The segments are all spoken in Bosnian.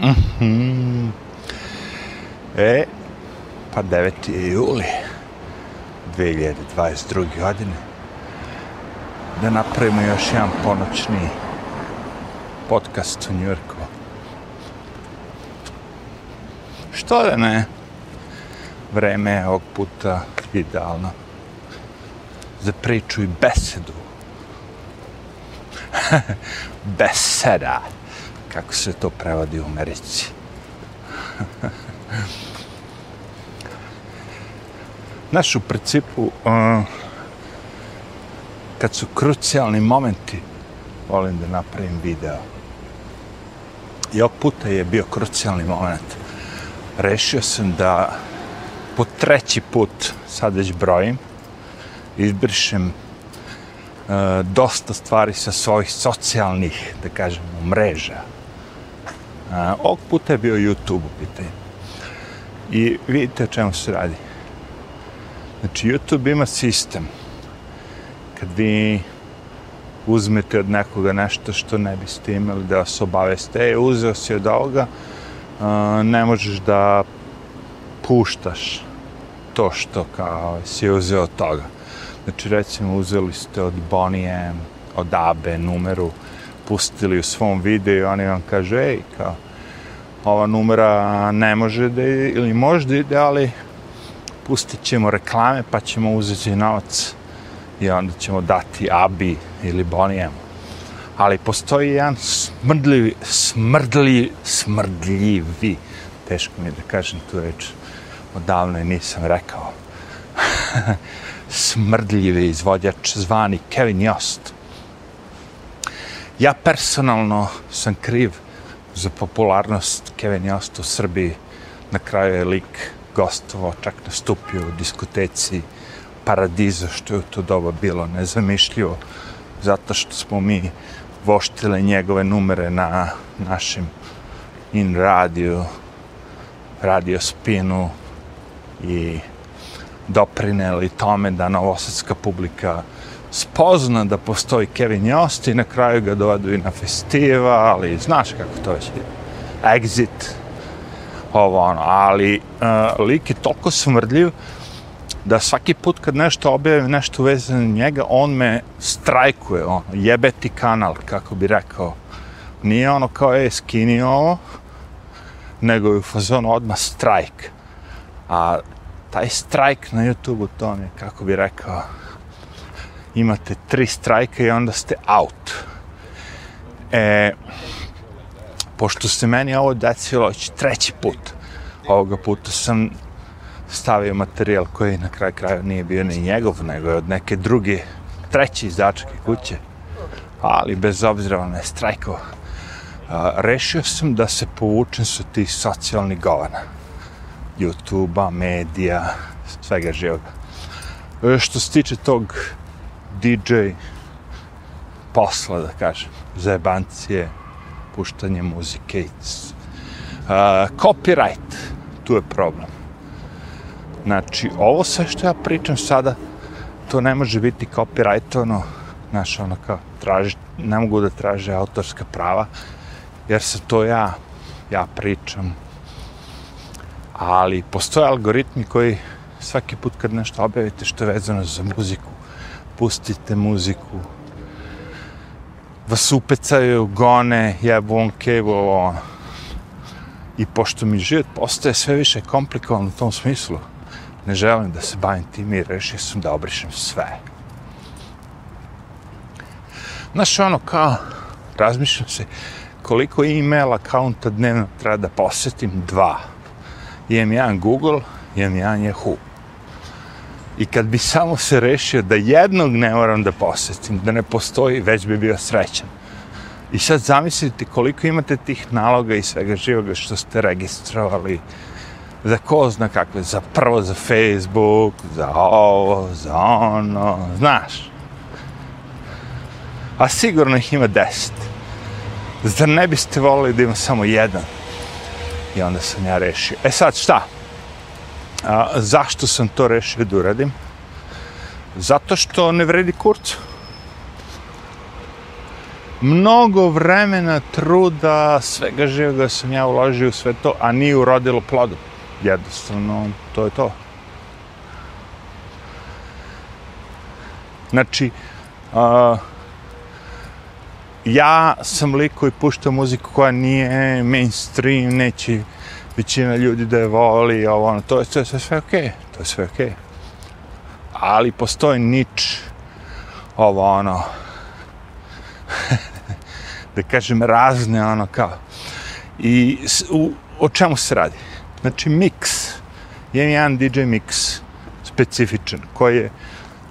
Mhm. E, pa 9. juli 2022. godine. Da napravimo još jedan ponoćni podcast u Njurku. Što da ne? Vreme je ovog puta idealno za priču i besedu. Beseda, kako se to prevodi u Americi. Znaš, u principu, uh, kad su krucijalni momenti, volim da napravim video. I ovog puta je bio krucijalni moment. Rešio sam da po treći put, sad već brojim, izbrišem dosta stvari sa svojih socijalnih, da kažemo, mreža. Uh, ovog puta je bio YouTube u pitanju. I vidite o čemu se radi. Znači, YouTube ima sistem. Kad vi uzmete od nekoga nešto što ne biste imali da vas obaveste, e, uzeo si od ovoga, a, ne možeš da puštaš to što kao si uzeo od toga. Znači, recimo, uzeli ste od Bonije, od Abe numeru, pustili u svom videu i oni vam kaže, ej, kao, ova numera ne može da ide, ili može da ide, ali pustit ćemo reklame, pa ćemo uzeti novac i onda ćemo dati Abi ili Bonijemu. Ali postoji jedan smrdljivi, smrdljivi, smrdljivi, teško mi je da kažem tu reč, odavno je nisam rekao, smrdljivi izvodjač zvani Kevin Jost. Ja personalno sam kriv za popularnost Kevin Jost u Srbiji. Na kraju je lik gostovao, čak nastupio u diskoteci Paradizo, što je u to doba bilo nezamišljivo, zato što smo mi voštile njegove numere na našem in radio, radio spinu i doprineli tome da novosadska publika spozna da postoji Kevin Jost i na kraju ga dovedu i na festival, ali znaš kako to već je. Exit, ovo ono, ali uh, lik je toliko smrdljiv da svaki put kad nešto objavim, nešto vezano njega, on me strajkuje, on, jebeti kanal, kako bi rekao. Nije ono kao, je, skini ovo, nego je u fazonu odmah strajk. A taj strajk na YouTube-u, to mi je, kako bi rekao, imate tri strajka i onda ste out. E, pošto se meni ovo desilo već treći put, ovoga puta sam stavio materijal koji na kraj kraja nije bio ni njegov, nego je od neke druge, treće izdačke kuće, ali bez obzira na strajko, rešio sam da se povučem sa tih socijalnih govana. YouTube-a, medija, svega živoga. E, što se tiče tog DJ posla, da kažem, zajebancije, puštanje muzike, uh, copyright, tu je problem. Znači, ovo sve što ja pričam sada, to ne može biti copyrightovano, znaš, ono kao, traži, ne mogu da traže autorska prava, jer se to ja, ja pričam. Ali postoje algoritmi koji svaki put kad nešto objavite što je vezano za muziku, pustite muziku, vas upecaju, gone, jebu on kevo. Ono. I pošto mi život postaje sve više komplikovan u tom smislu, ne želim da se bavim tim i rešio sam da obrišem sve. Znaš, ono kao, razmišljam se, koliko e-mail akaunta dnevno treba da posetim? Dva. Imam jedan Google, imam jedan Yahoo. I kad bi samo se rešio da jednog ne moram da posetim, da ne postoji, već bi bio srećan. I sad zamislite koliko imate tih naloga i svega živoga što ste registrovali za ko zna kakve, za prvo za Facebook, za ovo, za ono, znaš. A sigurno ih ima deset. Zar ne biste volili da ima samo jedan? I onda sam ja rešio. E sad šta? A, zašto sam to rešio da uradim? Zato što ne vredi kurcu. mnogo vremena, truda, svega živoga sam ja uložio u sve to, a nije urodilo plodom. Jednostavno, to je to. Znači, uh, ja sam lik koji pušta muziku koja nije mainstream, neće većina ljudi da je voli, ovo, ono, to je sve, sve, sve okej, okay. to je sve okej. Okay. Ali postoji nič, ovo, ono, da kažem, razne, ono, kao. I u, o čemu se radi? Znači, mix, je jedan DJ mix specifičan, koji je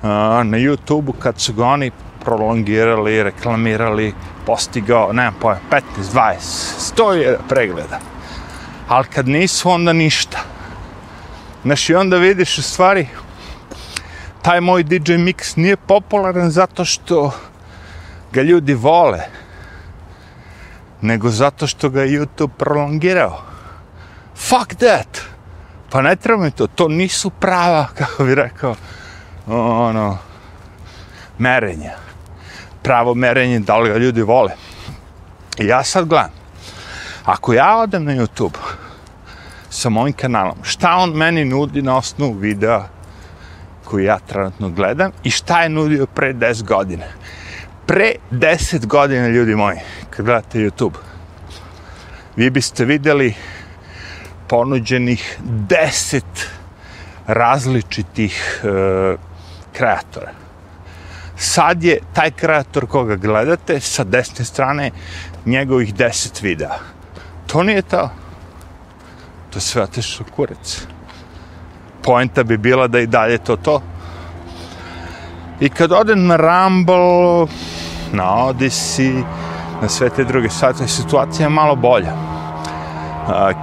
a, na YouTube-u kad su ga oni prolongirali, reklamirali, postigao, nemam pojma, 15, 20, 100 pregleda. Ali kad nisu, onda ništa. Znaš, i onda vidiš u stvari, taj moj DJ mix nije popularan zato što ga ljudi vole, nego zato što ga YouTube prolongirao. Fuck that! Pa ne treba mi to, to nisu prava, kako bi rekao, ono, merenja. Pravo merenje, da li ga ljudi vole. I ja sad gledam, ako ja odem na YouTube sa mojim kanalom, šta on meni nudi na osnovu videa koji ja trenutno gledam i šta je nudio pre 10 godina. Pre 10 godina, ljudi moji, kad gledate YouTube, vi biste videli ponuđenih 10 različitih uh, kreatora. Sad je taj kreator koga gledate sa desne strane njegovih 10 videa. To nije to. To sve otišao kurec. Poenta bi bila da i dalje to to. I kad odem na Rumble, na Odyssey, na sve te druge sajte, situacija je malo bolja.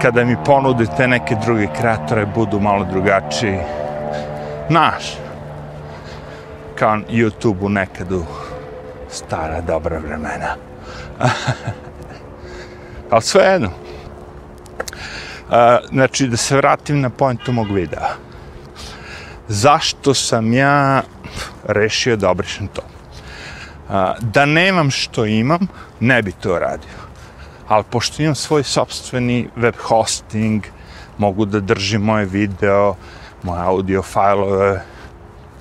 Kada mi ponudite neke druge kreatore, budu malo drugačiji. Naš. Kao YouTube-u nekad u stara dobra vremena. Ali sve jedno. Znači, da se vratim na pojentu mog videa. Zašto sam ja rešio da obrišem to? da nemam što imam, ne bi to radio. Ali pošto imam svoj sobstveni web hosting, mogu da držim moje video, moje audio fajlove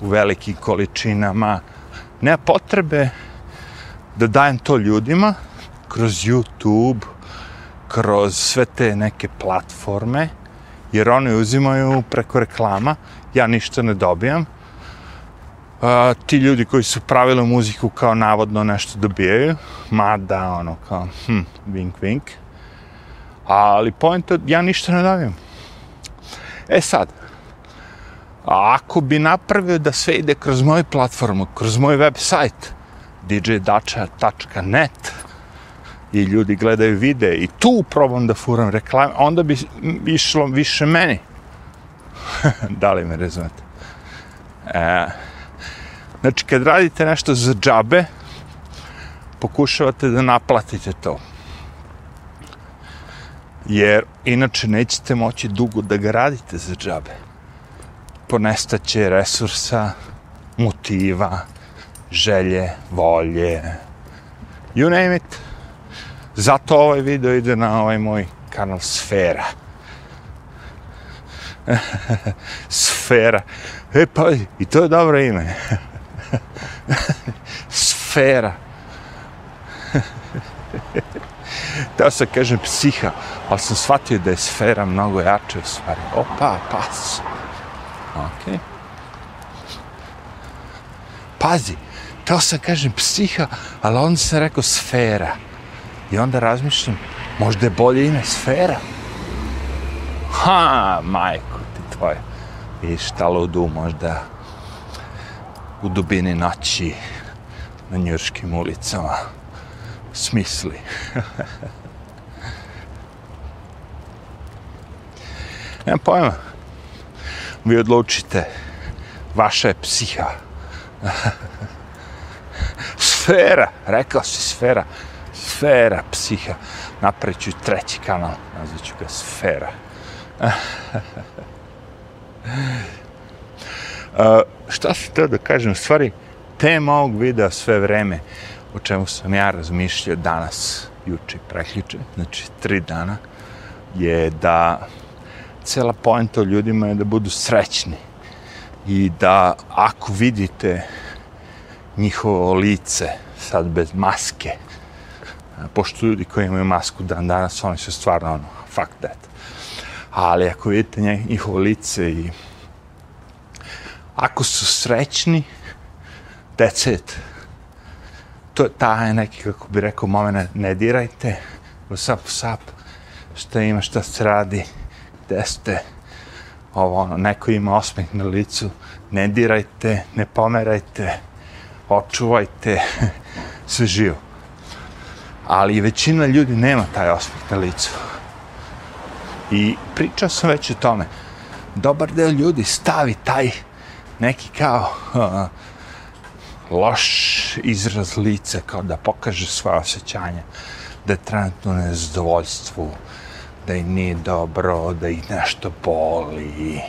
u velikim količinama, nema potrebe da dajem to ljudima kroz YouTube, kroz sve te neke platforme, jer oni uzimaju preko reklama, ja ništa ne dobijam, a, ti ljudi koji su pravili muziku kao navodno nešto dobijaju, mada ono kao, hm, wink wink, ali point je, ja ništa ne dobijam. E sad, ako bi napravio da sve ide kroz moju platformu, kroz moj website, djdača.net, i ljudi gledaju vide i tu probam da furam reklame, onda bi išlo više meni. da li me razumete? E, Znači, kad radite nešto za džabe, pokušavate da naplatite to. Jer inače nećete moći dugo da ga radite za džabe. Ponestaće resursa, motiva, želje, volje, you name it. Zato ovaj video ide na ovaj moj kanal Sfera. Sfera. E pa, i to je dobro ime. Sfera. Teo se kažem psiha, ali sam shvatio da je sfera mnogo jače u stvari. Opa, pas. Ok. Pazi, teo se kažem psiha, ali onda sam rekao sfera. I onda razmišljam, možda je bolje ime sfera. Ha, majko ti tvoje. I šta ludu možda u dubini noći na njurškim ulicama smisli. Nemam pojma. Vi odlučite. Vaša je psiha. sfera. Rekao si sfera. Sfera psiha. Napreću treći kanal. Nazvaću ga sfera. Uh, šta se to da kažem, u stvari, tema ovog videa sve vreme, o čemu sam ja razmišljao danas, juče i preključe, znači tri dana, je da cela poenta o ljudima je da budu srećni i da ako vidite njihovo lice sad bez maske, pošto ljudi koji imaju masku dan danas, oni su stvarno ono, fuck that. Ali ako vidite njihovo lice i ako su srećni, that's it. To je taj neki, kako bi rekao, momena, ne dirajte, sap, sap, šta ima, šta se radi, gde ste, ovo, ono, neko ima osmeh na licu, ne dirajte, ne pomerajte, očuvajte, sve živo. Ali većina ljudi nema taj osmih na licu. I pričao sam već o tome. Dobar deo ljudi stavi taj neki kao uh, loš izraz lice, kao da pokaže svoje osjećanja, da je trenutno nezadovoljstvu, da im nije dobro, da ih nešto boli.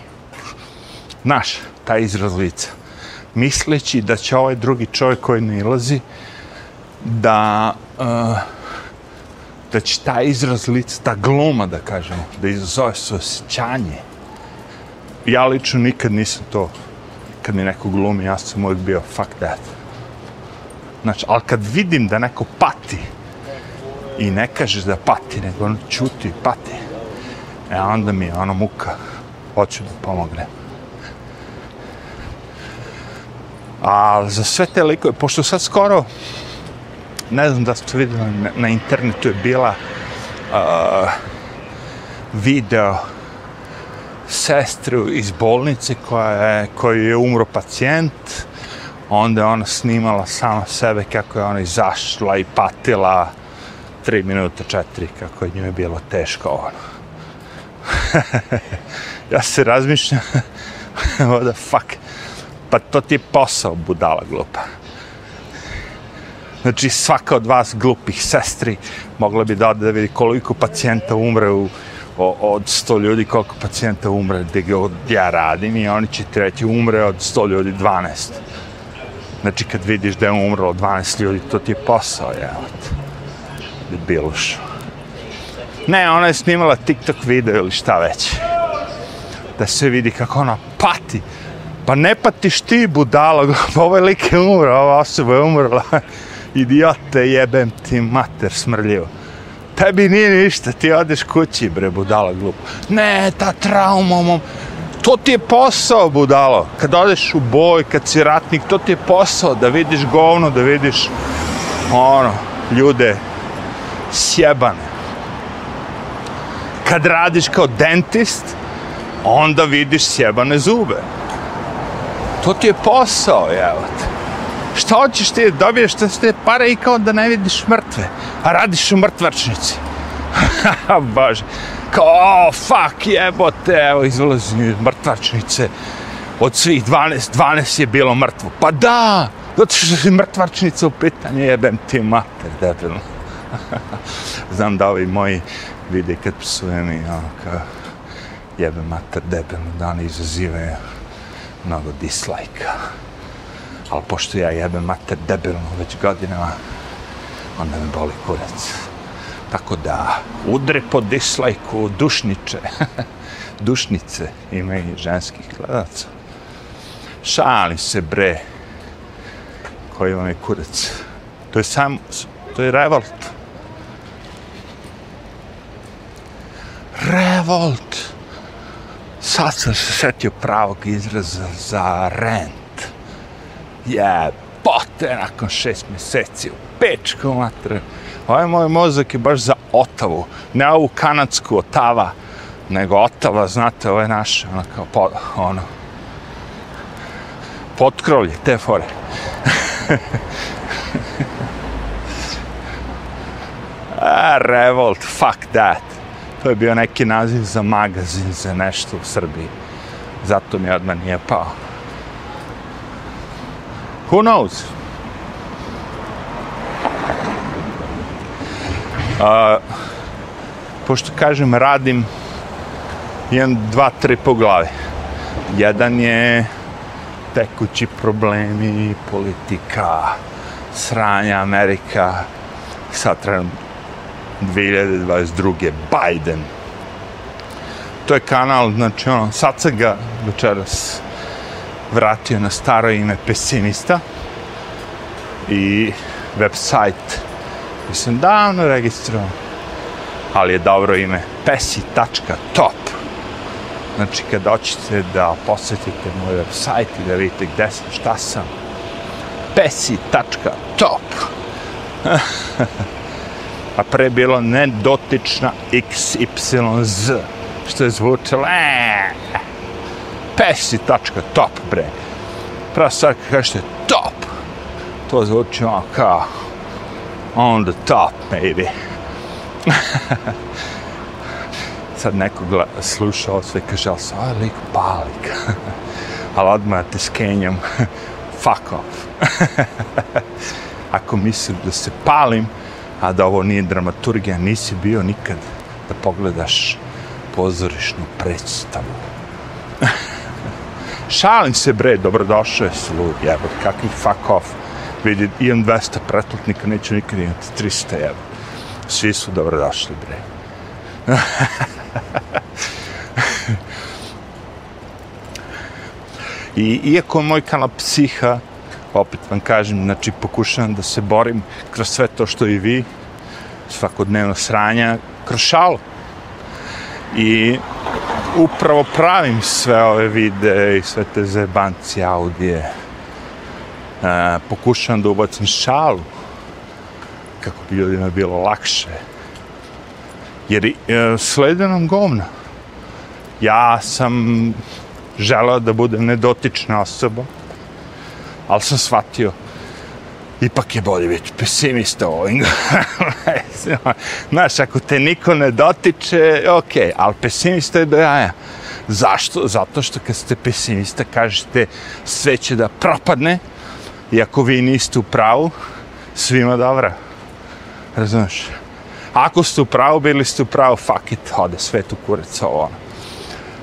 Znaš, taj izraz lica. Misleći da će ovaj drugi čovjek koji ne ilazi, da, uh, da će ta izraz lica, ta gloma, da kažemo, da izazove osjećanje. Ja lično nikad nisam to, kad mi neko glumi, ja sam uvijek bio, fuck that. Znači, ali kad vidim da neko pati, i ne kažeš da pati, nego ono čuti, pati. E onda mi je ono muka, hoću da pomogne. A za sve te likove, pošto sad skoro, ne znam da ste vidjeli, na, na internetu je bila uh, video sestru iz bolnice koja je, koji je umro pacijent, onda je ona snimala sama sebe kako je ona izašla i patila, tri minuta, četiri, kako je njoj bilo teško ono. ja se razmišljam, what the fuck, pa to ti je posao, budala glupa. Znači, svaka od vas glupih sestri mogla bi da da vidi koliko pacijenta umre u, o, od 100 ljudi, koliko pacijenta umre gdje ja radim i oni će ti reći umre od 100 ljudi 12. Znači, kad vidiš da je umrlo 12 ljudi, to ti je posao, jel? debiluš. Ne, ona je snimala TikTok video ili šta već. Da se vidi kako ona pati. Pa ne patiš ti budalo, ovaj lik je umro, ova osoba je umrla. Idiote, jebem ti mater smrljivo. Tebi nije ništa, ti odeš kući, bre, budala glupo. Ne, ta trauma, mom. To ti je posao, budalo. Kad odeš u boj, kad si ratnik, to ti je posao, da vidiš govno, da vidiš, ono, ljude sjebane. Kad radiš kao dentist, onda vidiš sjebane zube. To ti je posao, evo te. Šta hoćeš ti dobiješ što ste pare i kao da ne vidiš mrtve, a radiš u mrtvačnici. Bože. Kao, oh, fuck, jebote, evo, izlazi iz mrtvačnice. Od svih 12, 12 je bilo mrtvo. Pa da, zato što je mrtvačnica u pitanju, jebem ti mater, debilno. Znam da ovi moji vide kad psujem i ono kao jebe mater debelno da oni izazivaju mnogo dislajka. Ali pošto ja jebem mater debelno već godinama, onda me boli kurac. Tako da, udre po dislajku dušniče. Dušnice ima i ženskih gledaca. Šali se bre. Koji vam je kurac? To je sam, to je revolt. revolt. Sad sam se setio pravog izraza za rent jebote, nakon šest mjeseci u pečku, matre. Ovaj moj mozak je baš za Otavu. Ne ovu kanadsku Otava, nego Otava, znate, ovo je naš, ono, kao, po, ono, potkrovlje, te fore. A, revolt, fuck that. To je bio neki naziv za magazin, za nešto u Srbiji. Zato mi odmah nije pao. Who knows? Uh, pošto kažem radim jedan, dva, tri po glavi. Jedan je tekući problemi, politika, sranja Amerika, sad trenutno 2022. Biden. To je kanal, znači ono, sad sam ga večeras vratio na staro ime Pesimista i website koji sam davno registrovao, ali je dobro ime pesi.top. Znači, kad hoćete da posjetite moj website i da vidite gde sam, šta sam, pesi.top. A pre bilo nedotična XYZ, što je zvučalo, eee, pesi.top, bre. Prva stvar kad kažete top, to zvuči ono kao on the top, maybe. Sad neko sluša ovo sve i kaže, ali sam ovaj lik palik. ali odmah te skenjam, fuck off. Ako misliš da se palim, a da ovo nije dramaturgija, nisi bio nikad da pogledaš pozorišnu predstavu. Šalim se bre, dobrodošao je slud, jebot, kakvi fuck off. Vidi, imam 200 pretplatnika, neću nikad imati 300 jebot. Svi su dobrodošli bre. I iako moj kanal psiha, opet vam kažem, znači pokušavam da se borim kroz sve to što i vi, svakodnevno sranja, kroz šalu. I upravo pravim sve ove videe i sve te zebanci audije. E, pokušavam da ubacim šalu kako bi ljudima bilo lakše. Jer e, slede nam govna. Ja sam želao da budem nedotična osoba, ali sam shvatio ipak je bolje biti pesimista ovim. Znaš, ako te niko ne dotiče, ok, ali pesimista je do jaja. Zašto? Zato što kad ste pesimista kažete sve će da propadne i ako vi niste u pravu, svima dobra. Razumeš? Ako ste u pravu, bili ste u pravu, fuck it, ode sve tu kurac ovo. Ono.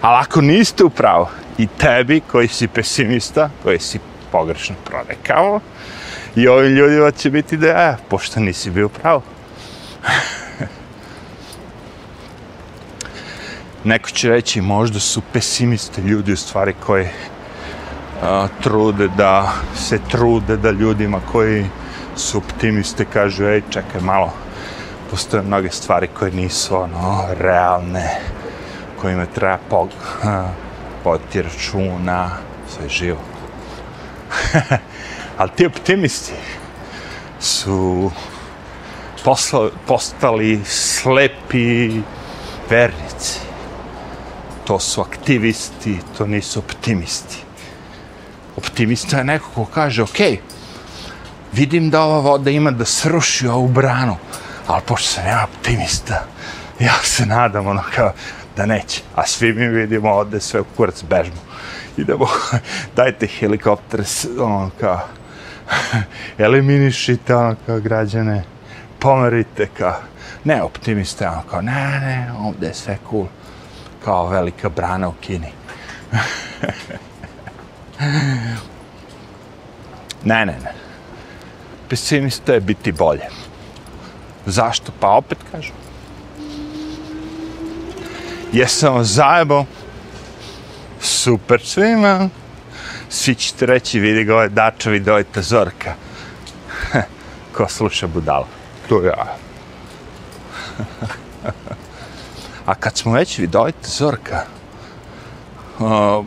Ali ako niste u pravu, i tebi koji si pesimista, koji si pogrešno prodekao, I ovim ljudima će biti da, e, pošto nisi bio pravo. Neko će reći, možda su pesimiste ljudi u stvari koji a, trude da se trude da ljudima koji su optimiste kažu, ej, čekaj malo, postoje mnoge stvari koje nisu ono, realne, kojima treba pog, poti računa, sve živo. Ali ti optimisti su posla, postali slepi vernici. To su aktivisti, to nisu optimisti. Optimista je neko ko kaže, ok, vidim da ova voda ima da sruši ovu branu, ali pošto sam ja optimista, ja se nadam ono kao da neće. A svi mi vidimo ovde sve u kurac bežmo. Idemo, dajte helikopter, ono kao, eliminišite ono kao građane, pomerite kao, ne optimiste, ono kao, ne, ne, ovdje je sve cool, kao velika brana u Kini. ne, ne, ne. Pesimista je biti bolje. Zašto? Pa opet kažem. Jesam zajebo. Super svima svi ćete reći, vidi ga ovaj dača vidovita zorka. Ko sluša budala? To ja. A kad smo već vidovita zorka, uh,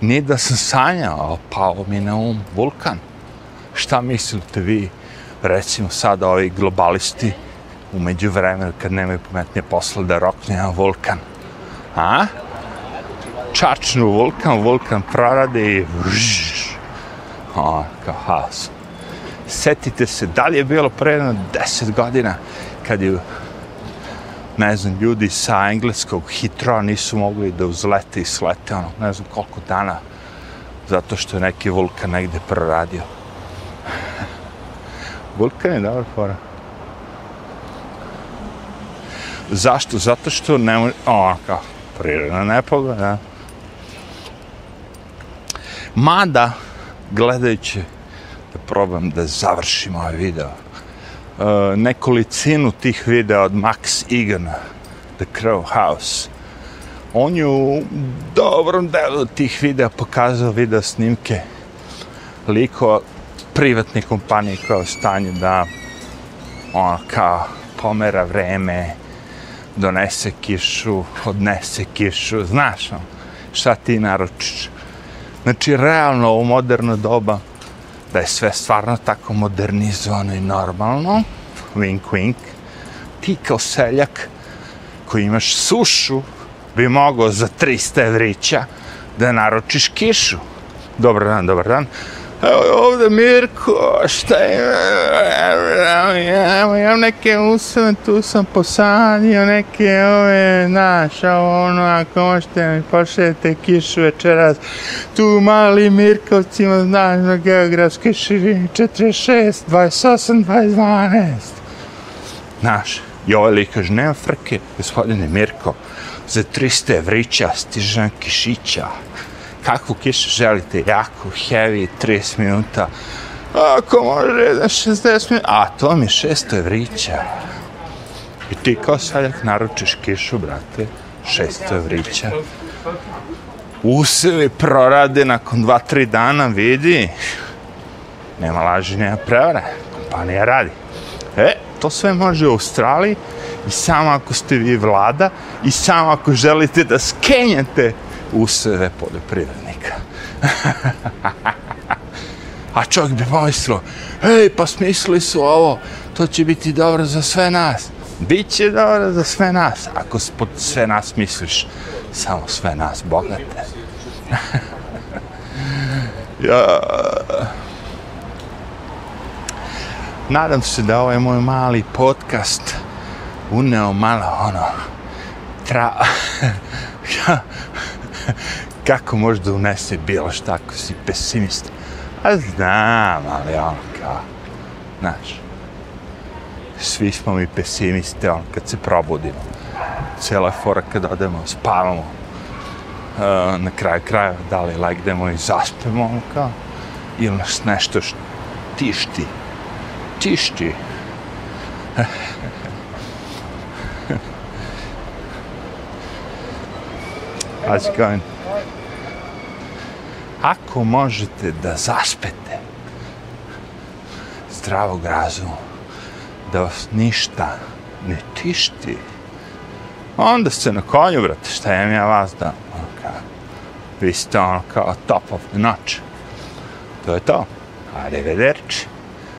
nije da sam sanjao, pao mi na um vulkan. Šta mislite vi, recimo sada ovi globalisti, umeđu vremenu kad nemaju pametnije posla da rokne jedan vulkan? A? Čačnu vulkan, vulkan prarade i vrž. a, kao haos. Setite se, da li je bilo pre jedno deset godina kad je ne znam, ljudi sa engleskog hitro nisu mogli da uzlete i slete, ono, ne znam koliko dana, zato što je neki vulkan negde proradio. vulkan je dobro fora. Zašto? Zato što ne može, ono, kao, prirodna nepogoda, Mada, gledajući da probam da završim ovaj video. e, nekolicinu tih videa od Max Egan, The Crow House. On je u dobrom delu tih videa pokazao video snimke liko privatne kompanije koja je u stanju da ono kao pomera vreme, donese kišu, odnese kišu, znaš on, šta ti naručiš. Znači, realno u moderno doba, da je sve stvarno tako modernizovano i normalno, wink wink, ti kao seljak koji imaš sušu, bi mogao za 300 evrića da naročiš kišu. Dobar dan, dobar dan. Evo ovde Mirko, šta je? Evo, imam neke usne, tu sam posadio neke ove, znaš, ono, ako možete mi pošljete kišu večeras, tu mali Mirkovcima, znaš, na geografske širini, 46, 28, 12. Znaš, i ovaj lik kaže, nema frke, gospodine Mirko, za 300 evrića stiže kišića kakvu kišu želite, jako, heavy, 30 minuta, ako može da 60 minuta, a to mi je 600 evrića. I ti kao saljak naručiš kišu, brate, 600 evrića. Usevi prorade nakon 2-3 dana, vidi, nema laži, nema prevara, kompanija radi. E, to sve može u Australiji i samo ako ste vi vlada i samo ako želite da skenjate useve poljoprivrednika. A čovjek bi pomislio, ej, pa smislili su ovo, to će biti dobro za sve nas. Biće dobro za sve nas, ako pod sve nas misliš, samo sve nas bogate. ja... Nadam se da ovaj moj mali podcast uneo malo ono tra... kako može da unese bilo šta ako si pesimista? A znam, ali ono kao, znaš, svi smo mi pesimiste, ono, kad se probudimo. Cijela fora kad odemo, spavamo. Uh, na kraju kraja, da li legdemo i zaspemo, ono kao, ili nas nešto što tišti. Tišti. How's it going? Ako možete da zaspete zdravog razuma, da vas ništa ne tišti, onda ste na konju, brate, šta imam ja vas da, ono kao, vi ste ono kao top of the notch. To je to. Arrivederci.